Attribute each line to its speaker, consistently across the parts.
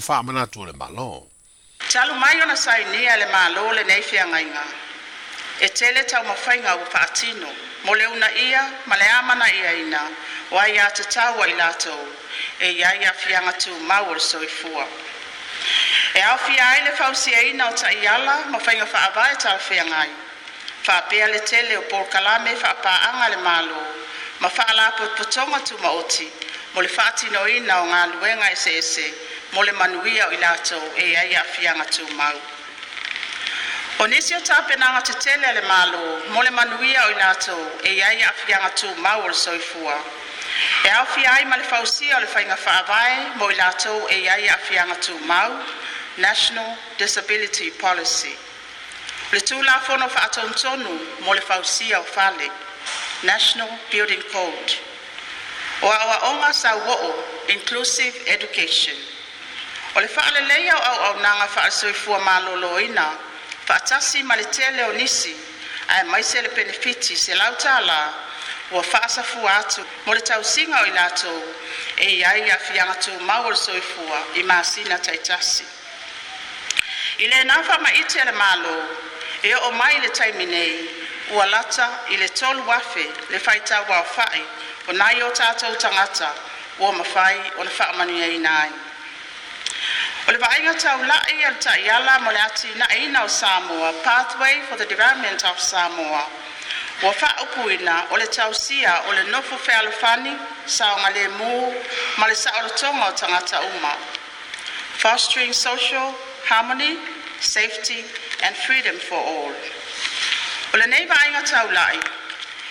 Speaker 1: faamanatu o le malo
Speaker 2: talumai
Speaker 1: ona
Speaker 2: sainia le malo lenei feagaiga e tele taumafaiga ua faatino mo le una ia ma le amanaʻiaina o ai iā tatau ai latou e iai afiaga tumau o le soifua e aofia ai le ina o taʻiala ma faiga faava e talafeagai faapea le tele o polokalame faapaaga le malo ma faalapotopotoga tumaoti mo le faatinoina o galuega eseese e Mole manuia o i latou e ai a'afiaga tumau o nisi o tetele a le malo Mole manuia o i latou e ai a'afiaga tumau o le soifua e aofia ai ma le fausia o le faiga fa'avae mo i latou e ai a'afiaga tumau national disability policy o le tulafono fa'atonutonu mo le fausia o fale national building code o aʻoaʻoga sauo'o inclusive education O le whaalelei au au au nanga whaasui fua mālolo ina, whaatasi ma le tele o nisi, ai mai se le benefiti se lau tāla, ua whaasa fua atu, mo le tau singa o inato, e iai a fianga tū mawala sui fua i māsina taitasi. I le nāwha ma ite le mālo, e o mai le taimi nei, ua lata i le tolu wafe le whaita wa whae, o nai o tātou tangata, ua mawhai o le whaamanu ei nāi. Ia. O le vaaiga taulaʻi a le taʻiala ma le atinaʻiina o Samoa, Pathway for the Development of Samoa. Ua fa'aupuina o le tausia o le nofo fealofani, saoga lemu ma le saʻolotoga o tagata uma. Fostering social harmony, safety and freedom for all. O lenei vaaiga taulaʻi,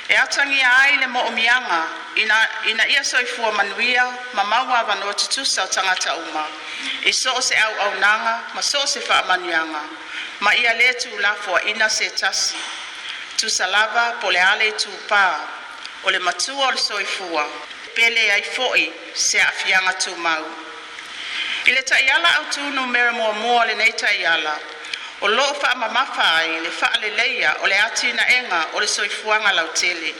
Speaker 2: e atagia ai le moʻomiaga ina, ina ia soifua manuia ma maua avanoa tutusa o tagata uma i so o se auaunaga ma so o se faamanuiaga ma ia lē tulafoaʻina se tasi tusa lava po le a le itupā o le matua o le soifua pele ai fo'i se aafiaga tumau i le taʻiala autunu mea muamua lenei taʻiala o loo faamamafa ai le faaleleia o le atinaʻega o le soifuaga lautele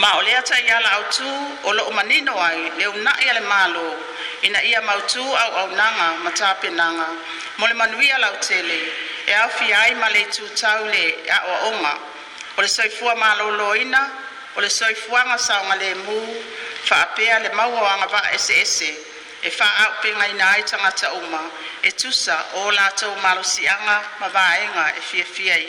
Speaker 2: ma o lea taʻiala autū o loo manino ai le una'i a le mālō ina ia mautū auaunaga ma tapenaga mo le manuia lautele e aofia ai ma le itutau le a'oa'oga o le soifua mālōlōina o le soifuaga saoga lēmū faapea le mauaoaga o agava'a eseese e faaaupegaina ai tagata uma e tusa o latou malosiaga ma vaega e fiafia i